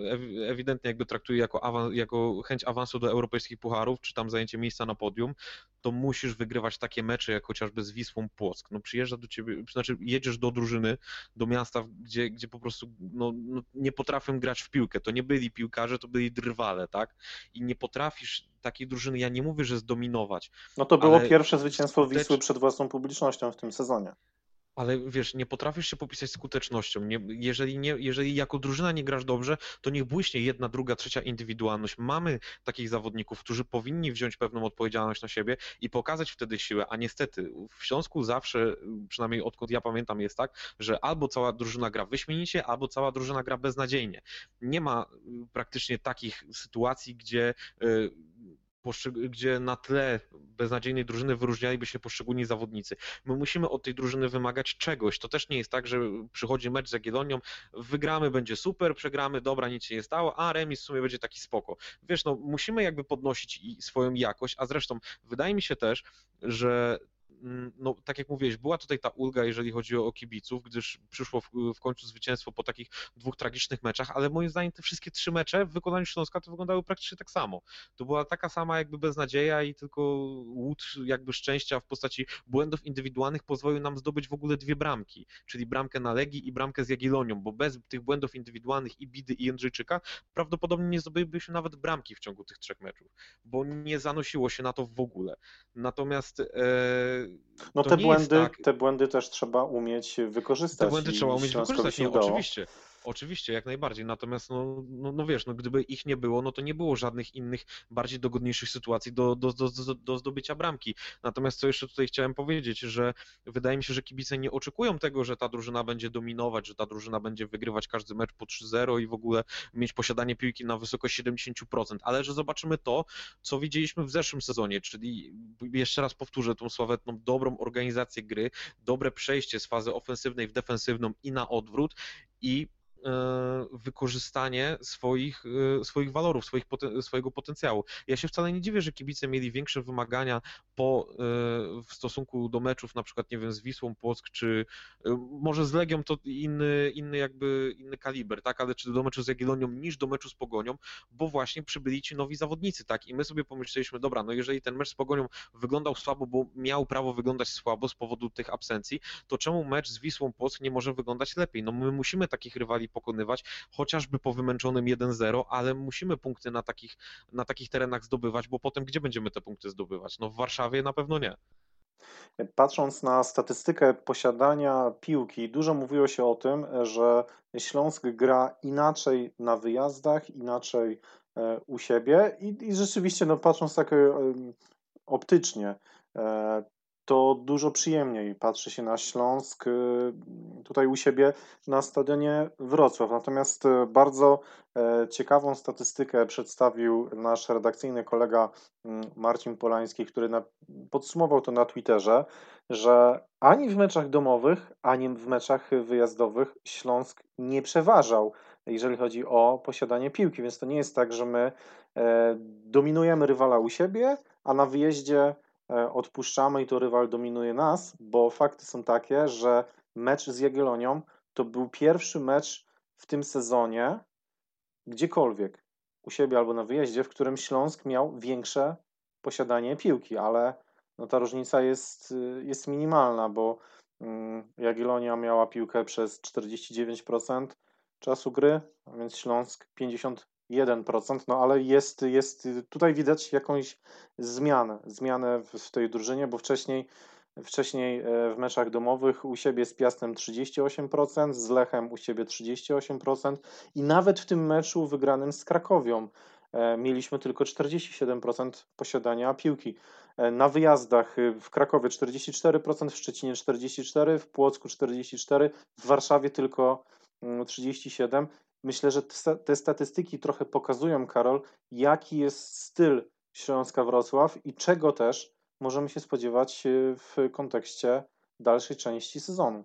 ewidentnie jakby traktuję jako, awans, jako chęć awansu do europejskich pucharów, czy tam zajęcie miejsca na podium, to musisz wygrywać takie mecze, jak chociażby z Wisłą Płock. No przyjeżdża do ciebie, znaczy jedziesz do drużyny, do miasta, gdzie, gdzie po prostu no, no, nie potrafią grać w piłkę. To nie byli piłkarze, to byli drwale, tak? I nie potrafisz takiej drużyny, ja nie mówię, że zdominować. No to było pierwsze zwycięstwo Wisły przed własną publicznością w tym sezonie. Ale wiesz, nie potrafisz się popisać skutecznością. Nie, jeżeli, nie, jeżeli jako drużyna nie grasz dobrze, to niech błyśnie jedna, druga, trzecia indywidualność. Mamy takich zawodników, którzy powinni wziąć pewną odpowiedzialność na siebie i pokazać wtedy siłę, a niestety w Śląsku zawsze, przynajmniej odkąd ja pamiętam, jest tak, że albo cała drużyna gra wyśmienicie, albo cała drużyna gra beznadziejnie. Nie ma praktycznie takich sytuacji, gdzie y, gdzie na tle beznadziejnej drużyny wyróżnialiby się poszczególni zawodnicy. My musimy od tej drużyny wymagać czegoś. To też nie jest tak, że przychodzi mecz z Jagiellonią, wygramy, będzie super, przegramy, dobra, nic się nie stało, a remis w sumie będzie taki spoko. Wiesz, no musimy jakby podnosić swoją jakość, a zresztą wydaje mi się też, że no, tak jak mówiłeś, była tutaj ta ulga, jeżeli chodzi o kibiców, gdyż przyszło w, w końcu zwycięstwo po takich dwóch tragicznych meczach, ale moim zdaniem te wszystkie trzy mecze w wykonaniu Śląska to wyglądały praktycznie tak samo. To była taka sama jakby beznadzieja i tylko łód jakby szczęścia w postaci błędów indywidualnych pozwolił nam zdobyć w ogóle dwie bramki, czyli bramkę na Legii i bramkę z Jagiellonią, bo bez tych błędów indywidualnych i Bidy i Jędrzejczyka prawdopodobnie nie zdobylibyśmy nawet bramki w ciągu tych trzech meczów, bo nie zanosiło się na to w ogóle. Natomiast e, No te nie błędy, tak- te błędy też trzeba umieć wykorzystać. te błędy trzeba umieć wykorzystać, udało. oczywiście. Oczywiście, jak najbardziej. Natomiast, no, no, no wiesz, no, gdyby ich nie było, no to nie było żadnych innych, bardziej dogodniejszych sytuacji do, do, do, do, do zdobycia bramki. Natomiast co jeszcze tutaj chciałem powiedzieć, że wydaje mi się, że kibice nie oczekują tego, że ta drużyna będzie dominować, że ta drużyna będzie wygrywać każdy mecz po 3-0 i w ogóle mieć posiadanie piłki na wysokość 70%, ale że zobaczymy to, co widzieliśmy w zeszłym sezonie, czyli jeszcze raz powtórzę tą sławetną dobrą organizację gry, dobre przejście z fazy ofensywnej w defensywną i na odwrót i wykorzystanie swoich, e, swoich walorów, swoich, swojego potencjału. Ja się wcale nie dziwię, że kibice mieli większe wymagania po, e, w stosunku do meczów na przykład, nie wiem, z Wisłą Płock, czy e, może z Legią to inny, inny jakby inny kaliber, tak, ale czy do meczu z Jagiellonią niż do meczu z Pogonią, bo właśnie przybyli ci nowi zawodnicy, tak, i my sobie pomyśleliśmy, dobra, no jeżeli ten mecz z Pogonią wyglądał słabo, bo miał prawo wyglądać słabo z powodu tych absencji, to czemu mecz z Wisłą Płock nie może wyglądać lepiej? No my musimy takich rywali pokonywać, chociażby po wymęczonym 1-0, ale musimy punkty na takich, na takich terenach zdobywać, bo potem gdzie będziemy te punkty zdobywać? No w Warszawie na pewno nie. Patrząc na statystykę posiadania piłki, dużo mówiło się o tym, że Śląsk gra inaczej na wyjazdach, inaczej e, u siebie i, i rzeczywiście, no, patrząc tak e, optycznie, e, to dużo przyjemniej patrzy się na Śląsk e, tutaj u siebie na stadionie Wrocław. Natomiast e, bardzo e, ciekawą statystykę przedstawił nasz redakcyjny kolega mm, Marcin Polański, który podsumował to na Twitterze, że ani w meczach domowych, ani w meczach wyjazdowych Śląsk nie przeważał, jeżeli chodzi o posiadanie piłki. Więc to nie jest tak, że my e, dominujemy rywala u siebie, a na wyjeździe odpuszczamy i to rywal dominuje nas, bo fakty są takie, że mecz z Jagiellonią to był pierwszy mecz w tym sezonie, gdziekolwiek, u siebie albo na wyjeździe, w którym Śląsk miał większe posiadanie piłki, ale no ta różnica jest, y, jest minimalna, bo mm, Jagiellonia miała piłkę przez 49% czasu gry, a więc Śląsk 51%, no ale jest, jest tutaj widać jakąś zmianę, zmianę w, w tej drużynie, bo wcześniej Wcześniej e, w meczach domowych u siebie z Piastem 38%, z Lechem u siebie 38% i nawet w tym meczu wygranym z Krakowią e, mieliśmy tylko 47% posiadania piłki. E, Na wyjazdach w Krakowie 44%, w Szczecinie 44%, w Płocku 44%, w Warszawie tylko mm, 37%. Myślę, że te sta- te statystyki trochę pokazują, Karol, jaki jest styl Śląska Wrocław i czego też możemy się spodziewać y, w kontekście dalszej części sezonu.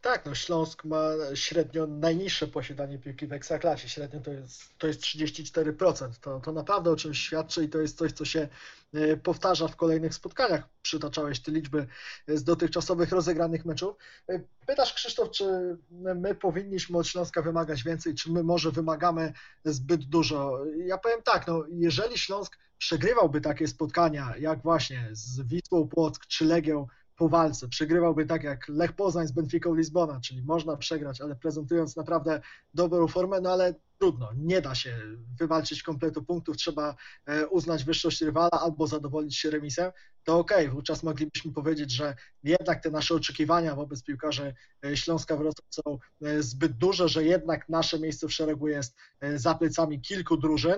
Tak, no Śląsk ma średnio najniższe posiadanie piłki w Ekstraklasie. Średnio to jest, to jest 34%. To, to naprawdę o czymś świadczy i to jest coś, co się e, powtarza w kolejnych spotkaniach. Przytaczałeś te liczby z dotychczasowych rozegranych meczów. E, Pytasz, Krzysztof, czy my powinniśmy od Śląska wymagać więcej, czy my może wymagamy zbyt dużo? Ja powiem tak, no jeżeli Śląsk przegrywałby takie spotkania, jak właśnie z Wisłą Płock czy Legią po walce. Przegrywałby tak jak Lech Poznań z Benficą Lizbona, czyli można przegrać, ale prezentując naprawdę dobrą formę, no ale trudno, nie da się wywalczyć kompletu punktów, trzeba e, uznać wyższość rywala albo zadowolić się remisem, to okej, wówczas moglibyśmy powiedzieć, że jednak te nasze oczekiwania wobec piłkarzy e, Śląska Wrocław są e, zbyt duże, że jednak nasze miejsce w szeregu jest za plecami kilku drużyn,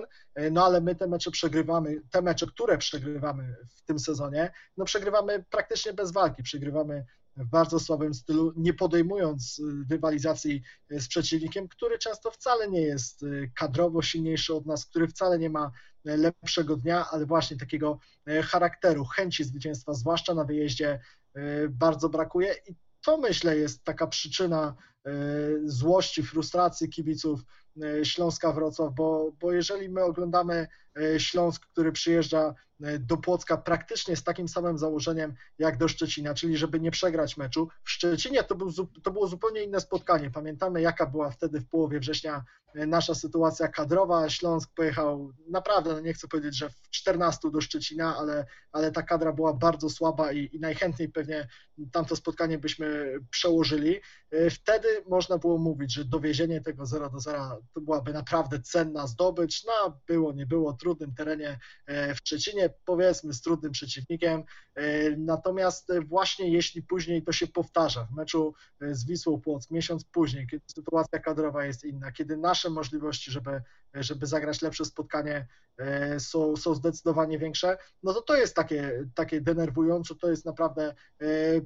no ale my te mecze przegrywamy, te mecze, które przegrywamy w tym sezonie, no przegrywamy praktycznie bez walki, przegrywamy w bardzo słabym stylu, nie podejmując y, rywalizacji y, z przeciwnikiem, który często wcale nie jest y, kadrowo silniejszy od nas, który wcale nie ma lepszego dnia, ale właśnie takiego charakteru, chęci zwycięstwa, zwłaszcza na wyjeździe, bardzo brakuje. I to myślę jest taka przyczyna złości, frustracji kibiców Śląska Wrocław, bo, bo jeżeli my oglądamy Śląsk, który przyjeżdża do Płocka praktycznie z takim samym założeniem jak do Szczecina, czyli żeby nie przegrać meczu. W Szczecinie to, był, to było zupełnie inne spotkanie. Pamiętamy, jaka była wtedy w połowie września nasza sytuacja kadrowa. Śląsk pojechał naprawdę, no nie chcę powiedzieć, że w 14 do Szczecina, ale, ale ta kadra była bardzo słaba i, i najchętniej pewnie tamto spotkanie byśmy przełożyli. Wtedy można było mówić, że dowiezienie tego 0 do 0 to byłaby naprawdę cenna zdobycz. No, było, nie było, trudnym terenie w Szczecinie powiedzmy z trudnym przeciwnikiem. E, natomiast właśnie jeśli później to się powtarza w meczu e, z Wisłą Płock, miesiąc później, kiedy sytuacja kadrowa jest inna, kiedy nasze możliwości, żeby, żeby zagrać lepsze spotkanie e, są, są zdecydowanie większe, no to to jest takie, takie denerwujące, to jest naprawdę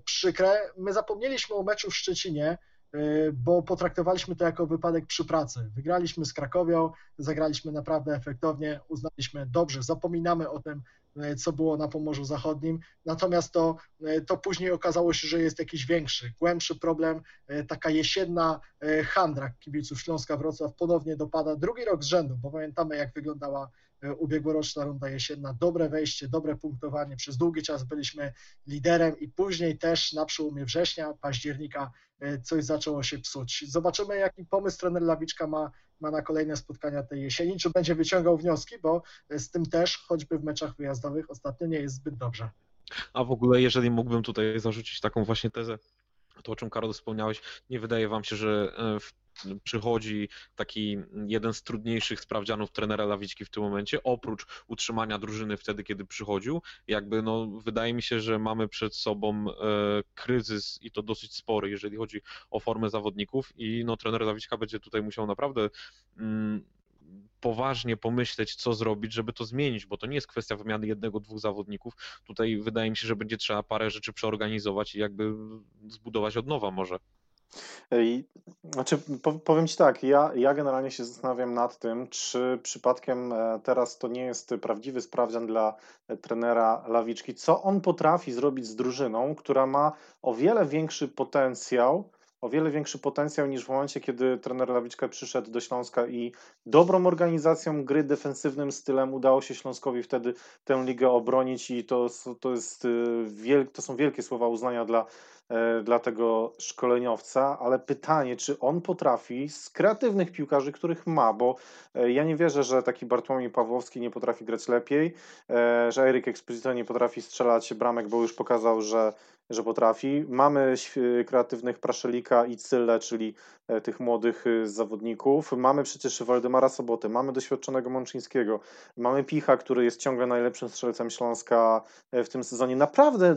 przykre. My zapomnieliśmy o meczu w Szczecinie, bo potraktowaliśmy to jako wypadek przy pracy. Wygraliśmy z Krakowią, zagraliśmy naprawdę efektownie, uznaliśmy dobrze, zapominamy o tym, e, co było na Pomorzu Zachodnim, natomiast to, e, to później okazało się, że jest jakiś większy, głębszy problem, e, taka jesienna handra kibiców Śląska Wrocław ponownie dopada. Drugi rok z rzędu, bo pamiętamy jak wyglądała ubiegłoroczna runda jesienna, dobre wejście, dobre punktowanie, przez długi czas byliśmy liderem i później też na przełomie września, października coś zaczęło się psuć. Zobaczymy jaki pomysł trener Lawiczka ma ma na kolejne spotkania tej jesieni, czy będzie wyciągał wnioski, bo z tym też, choćby w meczach wyjazdowych, ostatnio nie jest zbyt dobrze. A w ogóle, jeżeli mógłbym tutaj zarzucić taką właśnie tezę, to o czym Karol wspomniałeś, nie wydaje wam się, że e, w przychodzi taki jeden z trudniejszych sprawdzianów trenera Lawiczki w tym momencie, oprócz utrzymania drużyny wtedy, kiedy przychodził. Jakby no, wydaje mi się, że mamy przed sobą e, kryzys i to dosyć spory, jeżeli chodzi o formę zawodników i no, trener Lawiczka będzie tutaj musiał naprawdę mm, poważnie pomyśleć, co zrobić, żeby to zmienić, bo to nie jest kwestia wymiany jednego, dwóch zawodników. Tutaj wydaje mi się, że będzie trzeba parę rzeczy przeorganizować i jakby zbudować od nowa może. I, znaczy, powiem Ci tak, ja, ja generalnie się zastanawiam nad tym, czy przypadkiem e, teraz to nie jest prawdziwy sprawdzian dla e, trenera Lawiczki, co on potrafi zrobić z drużyną, która ma o wiele większy potencjał, o wiele większy potencjał niż w momencie, kiedy trener Lawiczka przyszedł do Śląska i dobrą organizacją gry, defensywnym stylem udało się Śląskowi wtedy tę ligę obronić i to, to, jest, wiel, to są wielkie słowa uznania dla E, dla tego szkoleniowca, ale pytanie, czy on potrafi z kreatywnych piłkarzy, których ma, bo e, ja nie wierzę, że taki Bartłomiej Pawłowski nie potrafi grać lepiej, e, że Erik Exposito nie potrafi strzelać bramek, bo już pokazał, że że potrafi. Mamy kreatywnych Praszelika i Cylle, czyli e, tych młodych e, zawodników. Mamy przecież Waldemara Sobotę, mamy doświadczonego Mączyńskiego, mamy Picha, który jest ciągle najlepszym strzelcem Śląska e, w tym sezonie. Naprawdę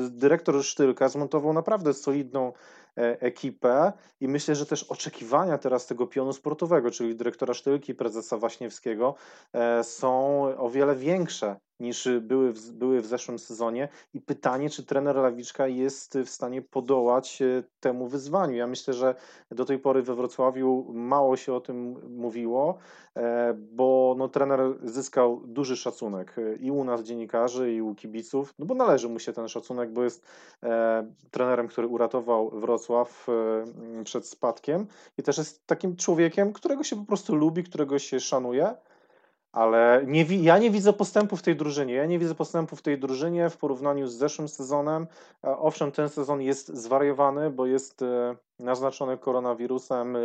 dyrektor Sztylka zmontował naprawdę solidną ekipę. I myślę, że też oczekiwania teraz tego pionu sportowego, czyli dyrektora Sztylki, prezesa Waśniewskiego są o wiele większe niż były w, były w zeszłym sezonie. I pytanie, czy trener Lawiczka jest w stanie podołać e, temu wyzwaniu. Ja myślę, że do tej pory we Wrocławiu mało się o tym mówiło, e, bo no, trener zyskał duży szacunek e, i u nas dziennikarzy, i u kibiców, no bo należy mu się ten szacunek, bo jest trenerem, który uratował Wrocław przed spadkiem i też jest takim człowiekiem, którego się po prostu lubi, którego się szanuje ale nie, ja nie widzę postępu w tej drużynie. Ja nie widzę postępu w tej drużynie w porównaniu z zeszłym sezonem. E, owszem, ten sezon jest zwariowany, bo jest e, naznaczony koronawirusem, e,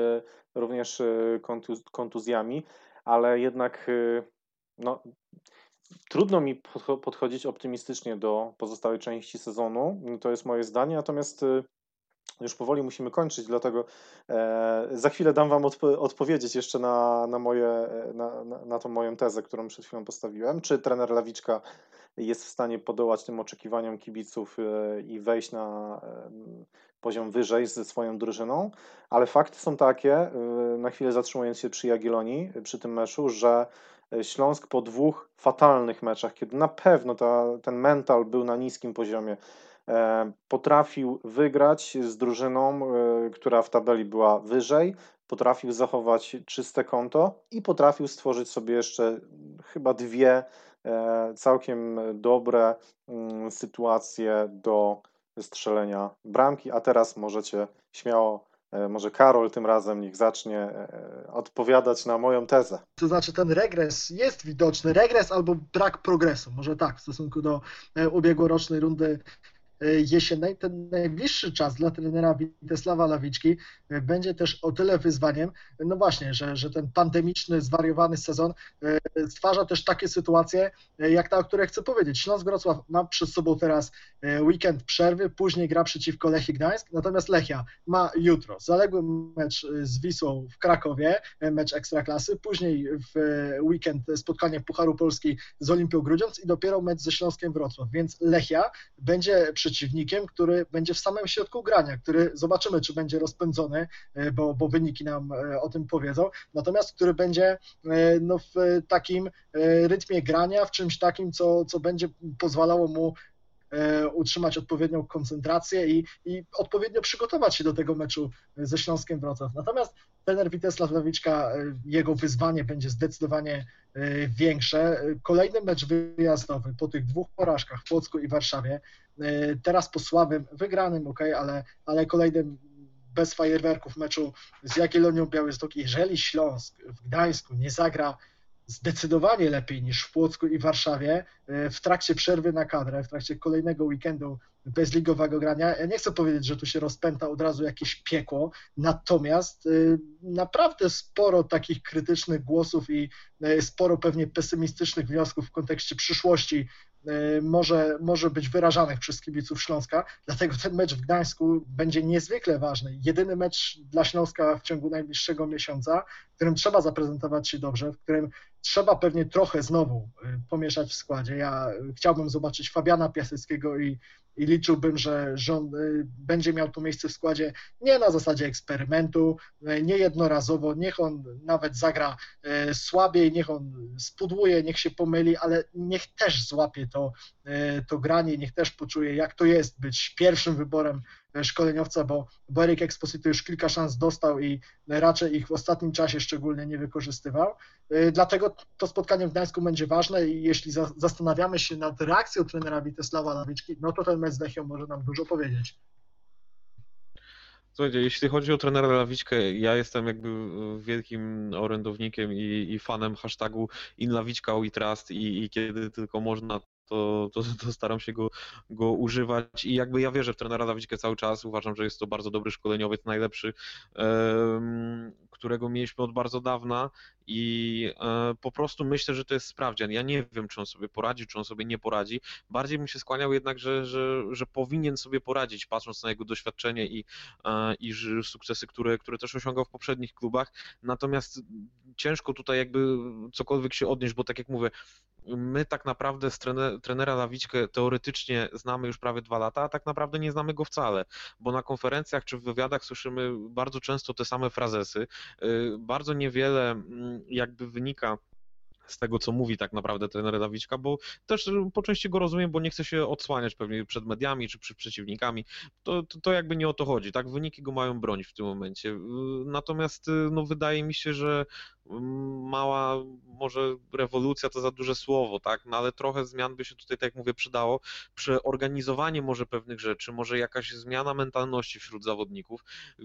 również kontuz kontuzjami, ale jednak no, trudno mi podchodzić optymistycznie do pozostałej części sezonu. To jest moje zdanie, natomiast już powoli musimy kończyć, dlatego e, za chwilę dam Wam odpo odpowiedzieć jeszcze na, na, moje, na, na, na tą moją tezę, którą przed chwilą postawiłem. Czy trener Lawiczka jest w stanie podołać tym oczekiwaniom kibiców e, i wejść na e, poziom wyżej ze swoją drużyną, ale fakty są takie, e, na chwilę zatrzymując się przy Jagiellonii, przy tym meczu, że Śląsk po dwóch fatalnych meczach, kiedy na pewno ta, ten mental był na niskim poziomie, E, potrafił wygrać z drużyną, e, która w tabeli była wyżej, potrafił zachować czyste konto i potrafił stworzyć sobie jeszcze chyba dwie e, całkiem dobre mm, sytuacje do strzelenia bramki, a teraz możecie śmiało e, może Karol tym razem niech zacznie e, odpowiadać na moją tezę. To znaczy ten regres jest widoczny, regres albo brak progresu, może tak, w stosunku do e, ubiegłorocznej rundy E, jesiennej, ten najbliższy czas dla trenera Witesława Lawiczki e, będzie też o tyle wyzwaniem, no właśnie, że, że ten pandemiczny, zwariowany sezon e, stwarza też takie sytuacje, jak ta, o której chcę powiedzieć. Śląsk Wrocław ma przed sobą teraz weekend przerwy, później gra przeciwko Lechii Gdańsk, natomiast Lechia ma jutro zaległy mecz z Wisłą w Krakowie, mecz Ekstraklasy, później w weekend spotkanie Pucharu Polski z Olimpią Grudziądz i dopiero mecz ze Śląskiem Wrocław, więc Lechia będzie przy przeciwnikiem, który będzie w samym środku grania, który zobaczymy, czy będzie rozpędzony, e, bo, bo wyniki nam e, o tym powiedzą, natomiast który będzie e, no, w takim rytmie grania, w czymś takim, co, co będzie pozwalało mu utrzymać odpowiednią koncentrację i, i odpowiednio przygotować się do tego meczu ze Śląskiem Wrocław. Natomiast trener Witesław Lawiczka, jego wyzwanie będzie zdecydowanie większe. Kolejny mecz wyjazdowy po tych dwóch porażkach w Płocku i Warszawie teraz po słabym, wygranym, ok, ale, ale kolejnym bez fajerwerków meczu z Jagiellonią Białystok, jeżeli Śląsk w Gdańsku nie zagra zdecydowanie lepiej niż w Płocku i Warszawie e, w trakcie przerwy na kadrę, w trakcie kolejnego weekendu bezligowego grania. Ja nie chcę powiedzieć, że tu się rozpęta od razu jakieś piekło, natomiast e, naprawdę sporo takich krytycznych głosów i sporo pewnie pesymistycznych wniosków w kontekście przyszłości może, może być wyrażanych przez kibiców Śląska, dlatego ten mecz w Gdańsku będzie niezwykle ważny. Jedyny mecz dla Śląska w ciągu najbliższego miesiąca, w którym trzeba zaprezentować się dobrze, w którym trzeba pewnie trochę znowu y, pomieszać w składzie. Ja chciałbym zobaczyć Fabiana Piaseckiego i i liczyłbym, że rząd y, będzie miał to miejsce w składzie nie na zasadzie eksperymentu, y, nie jednorazowo, niech on nawet zagra y, słabiej, niech on spudłuje, niech się pomyli, ale niech też złapie to, to granie, niech też poczuje, jak to jest być pierwszym wyborem szkoleniowca, bo, Eric Exposito już kilka szans dostał i raczej ich w ostatnim czasie szczególnie nie wykorzystywał. Y, dlatego to spotkanie w Gdańsku będzie ważne i jeśli za, zastanawiamy się nad reakcją trenera Witesława Lawiczki, no to ten mecz z Lechią może nam dużo powiedzieć. Słuchajcie, jeśli chodzi o trenera Lawiczkę, ja jestem jakby wielkim orędownikiem i, i fanem hashtagu InLawiczka i, i kiedy tylko można, to, to, to, staram się go, go używać i jakby ja wierzę w trenera Dawidzkę cały czas, uważam, że jest to bardzo dobry szkoleniowiec, najlepszy, którego mieliśmy od bardzo dawna i e, po prostu myślę, że to jest sprawdzian. Ja nie wiem, czy on sobie poradzi, czy on sobie nie poradzi. Bardziej bym się skłaniał jednak, że, że, że powinien sobie poradzić, patrząc na jego doświadczenie i, e, i sukcesy, które, które też osiągał w poprzednich klubach. Natomiast ciężko tutaj jakby cokolwiek się odnieść, bo tak jak mówię, my tak naprawdę z trenera Lawiczkę teoretycznie znamy już prawie dwa lata, a tak naprawdę nie znamy go wcale, bo na konferencjach czy w wywiadach słyszymy bardzo często te same frazesy. Y, bardzo niewiele mm, jakby wynika z tego, co mówi tak naprawdę trener Dawiczka, bo też po części go rozumiem, bo nie chce się odsłaniać pewnie przed mediami czy przed przeciwnikami. To, to, to, jakby nie o to chodzi, tak? Wyniki go mają bronić w tym momencie. Y, natomiast no, wydaje mi się, że mała, może rewolucja to za duże słowo, tak, no ale trochę zmian by się tutaj, tak jak mówię, przydało. Przeorganizowanie może pewnych rzeczy, może jakaś zmiana mentalności wśród zawodników.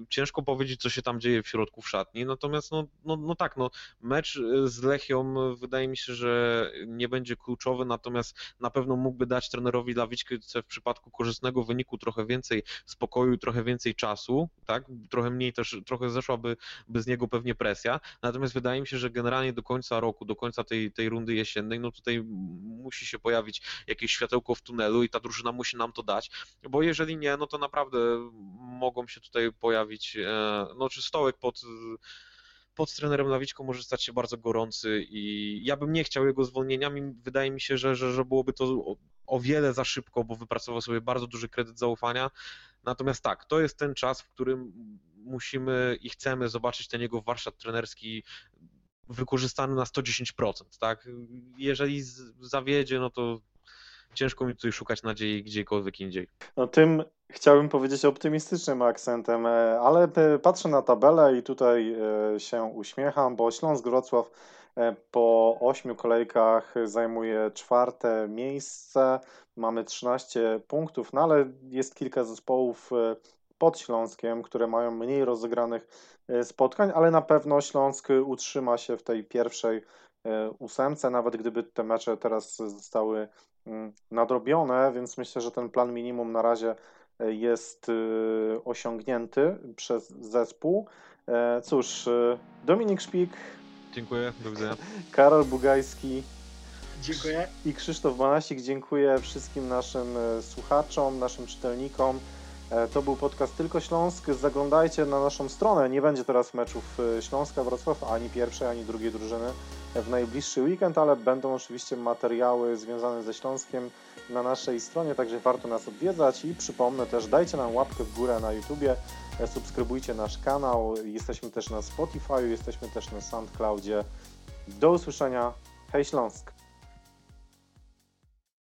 Ciężko powiedzieć, co się tam dzieje w środku w szatni, natomiast no, no, no tak, no, mecz z Lechią wydaje mi się, że nie będzie kluczowy, natomiast na pewno mógłby dać trenerowi Lawiczkę w przypadku korzystnego wyniku trochę więcej spokoju, trochę więcej czasu, tak, trochę mniej też, trochę zeszłaby by z niego pewnie presja, natomiast wydaje wydaje mi się, że generalnie do końca roku, do końca tej, tej rundy jesiennej, no tutaj musi się pojawić jakieś światełko w tunelu i ta drużyna musi nam to dać, bo jeżeli nie, no to naprawdę mogą się tutaj pojawić, e, no czy stołek pod pod trenerem Lawiczką może stać się bardzo gorący i ja bym nie chciał jego zwolnienia. Wydaje mi się, że, że, że byłoby to o, o, wiele za szybko, bo wypracował sobie bardzo duży kredyt zaufania. Natomiast tak, to jest ten czas, w którym musimy i chcemy zobaczyć ten jego warsztat trenerski wykorzystany na 110%, tak? Jeżeli zawiedzie, no to ciężko mi tutaj szukać nadziei gdziekolwiek indziej. No tym chciałbym powiedzieć optymistycznym akcentem, e, ale patrzę na tabelę i tutaj e, się uśmiecham, bo Śląsk Wrocław e, po ośmiu kolejkach zajmuje czwarte miejsce. Mamy 13 punktów, no ale jest kilka zespołów pod Śląskiem, które mają mniej rozegranych e, spotkań, ale na pewno Śląsk utrzyma się w tej pierwszej e, ósemce, nawet gdyby te mecze teraz zostały mm, nadrobione, więc myślę, że ten plan minimum na razie e, jest e, osiągnięty przez zespół. E, Cóż, e, Dominik Szpik, Dziękuję, do widzenia. Karol Bugajski Dziękuję. i Krzysztof Banasik. Dziękuję wszystkim naszym e, słuchaczom, naszym czytelnikom. E, To był podcast Tylko Śląsk. Zaglądajcie na naszą stronę. Nie będzie teraz meczów e, Śląska Wrocław, ani pierwszej, ani drugiej drużyny w najbliższy weekend, ale będą oczywiście materiały związane ze Śląskiem na naszej stronie, także warto nas odwiedzać i przypomnę też, dajcie nam łapkę w górę na YouTubie, subskrybujcie nasz kanał, jesteśmy też na Spotify, jesteśmy też na SoundCloudzie. Do usłyszenia, hej Śląsk!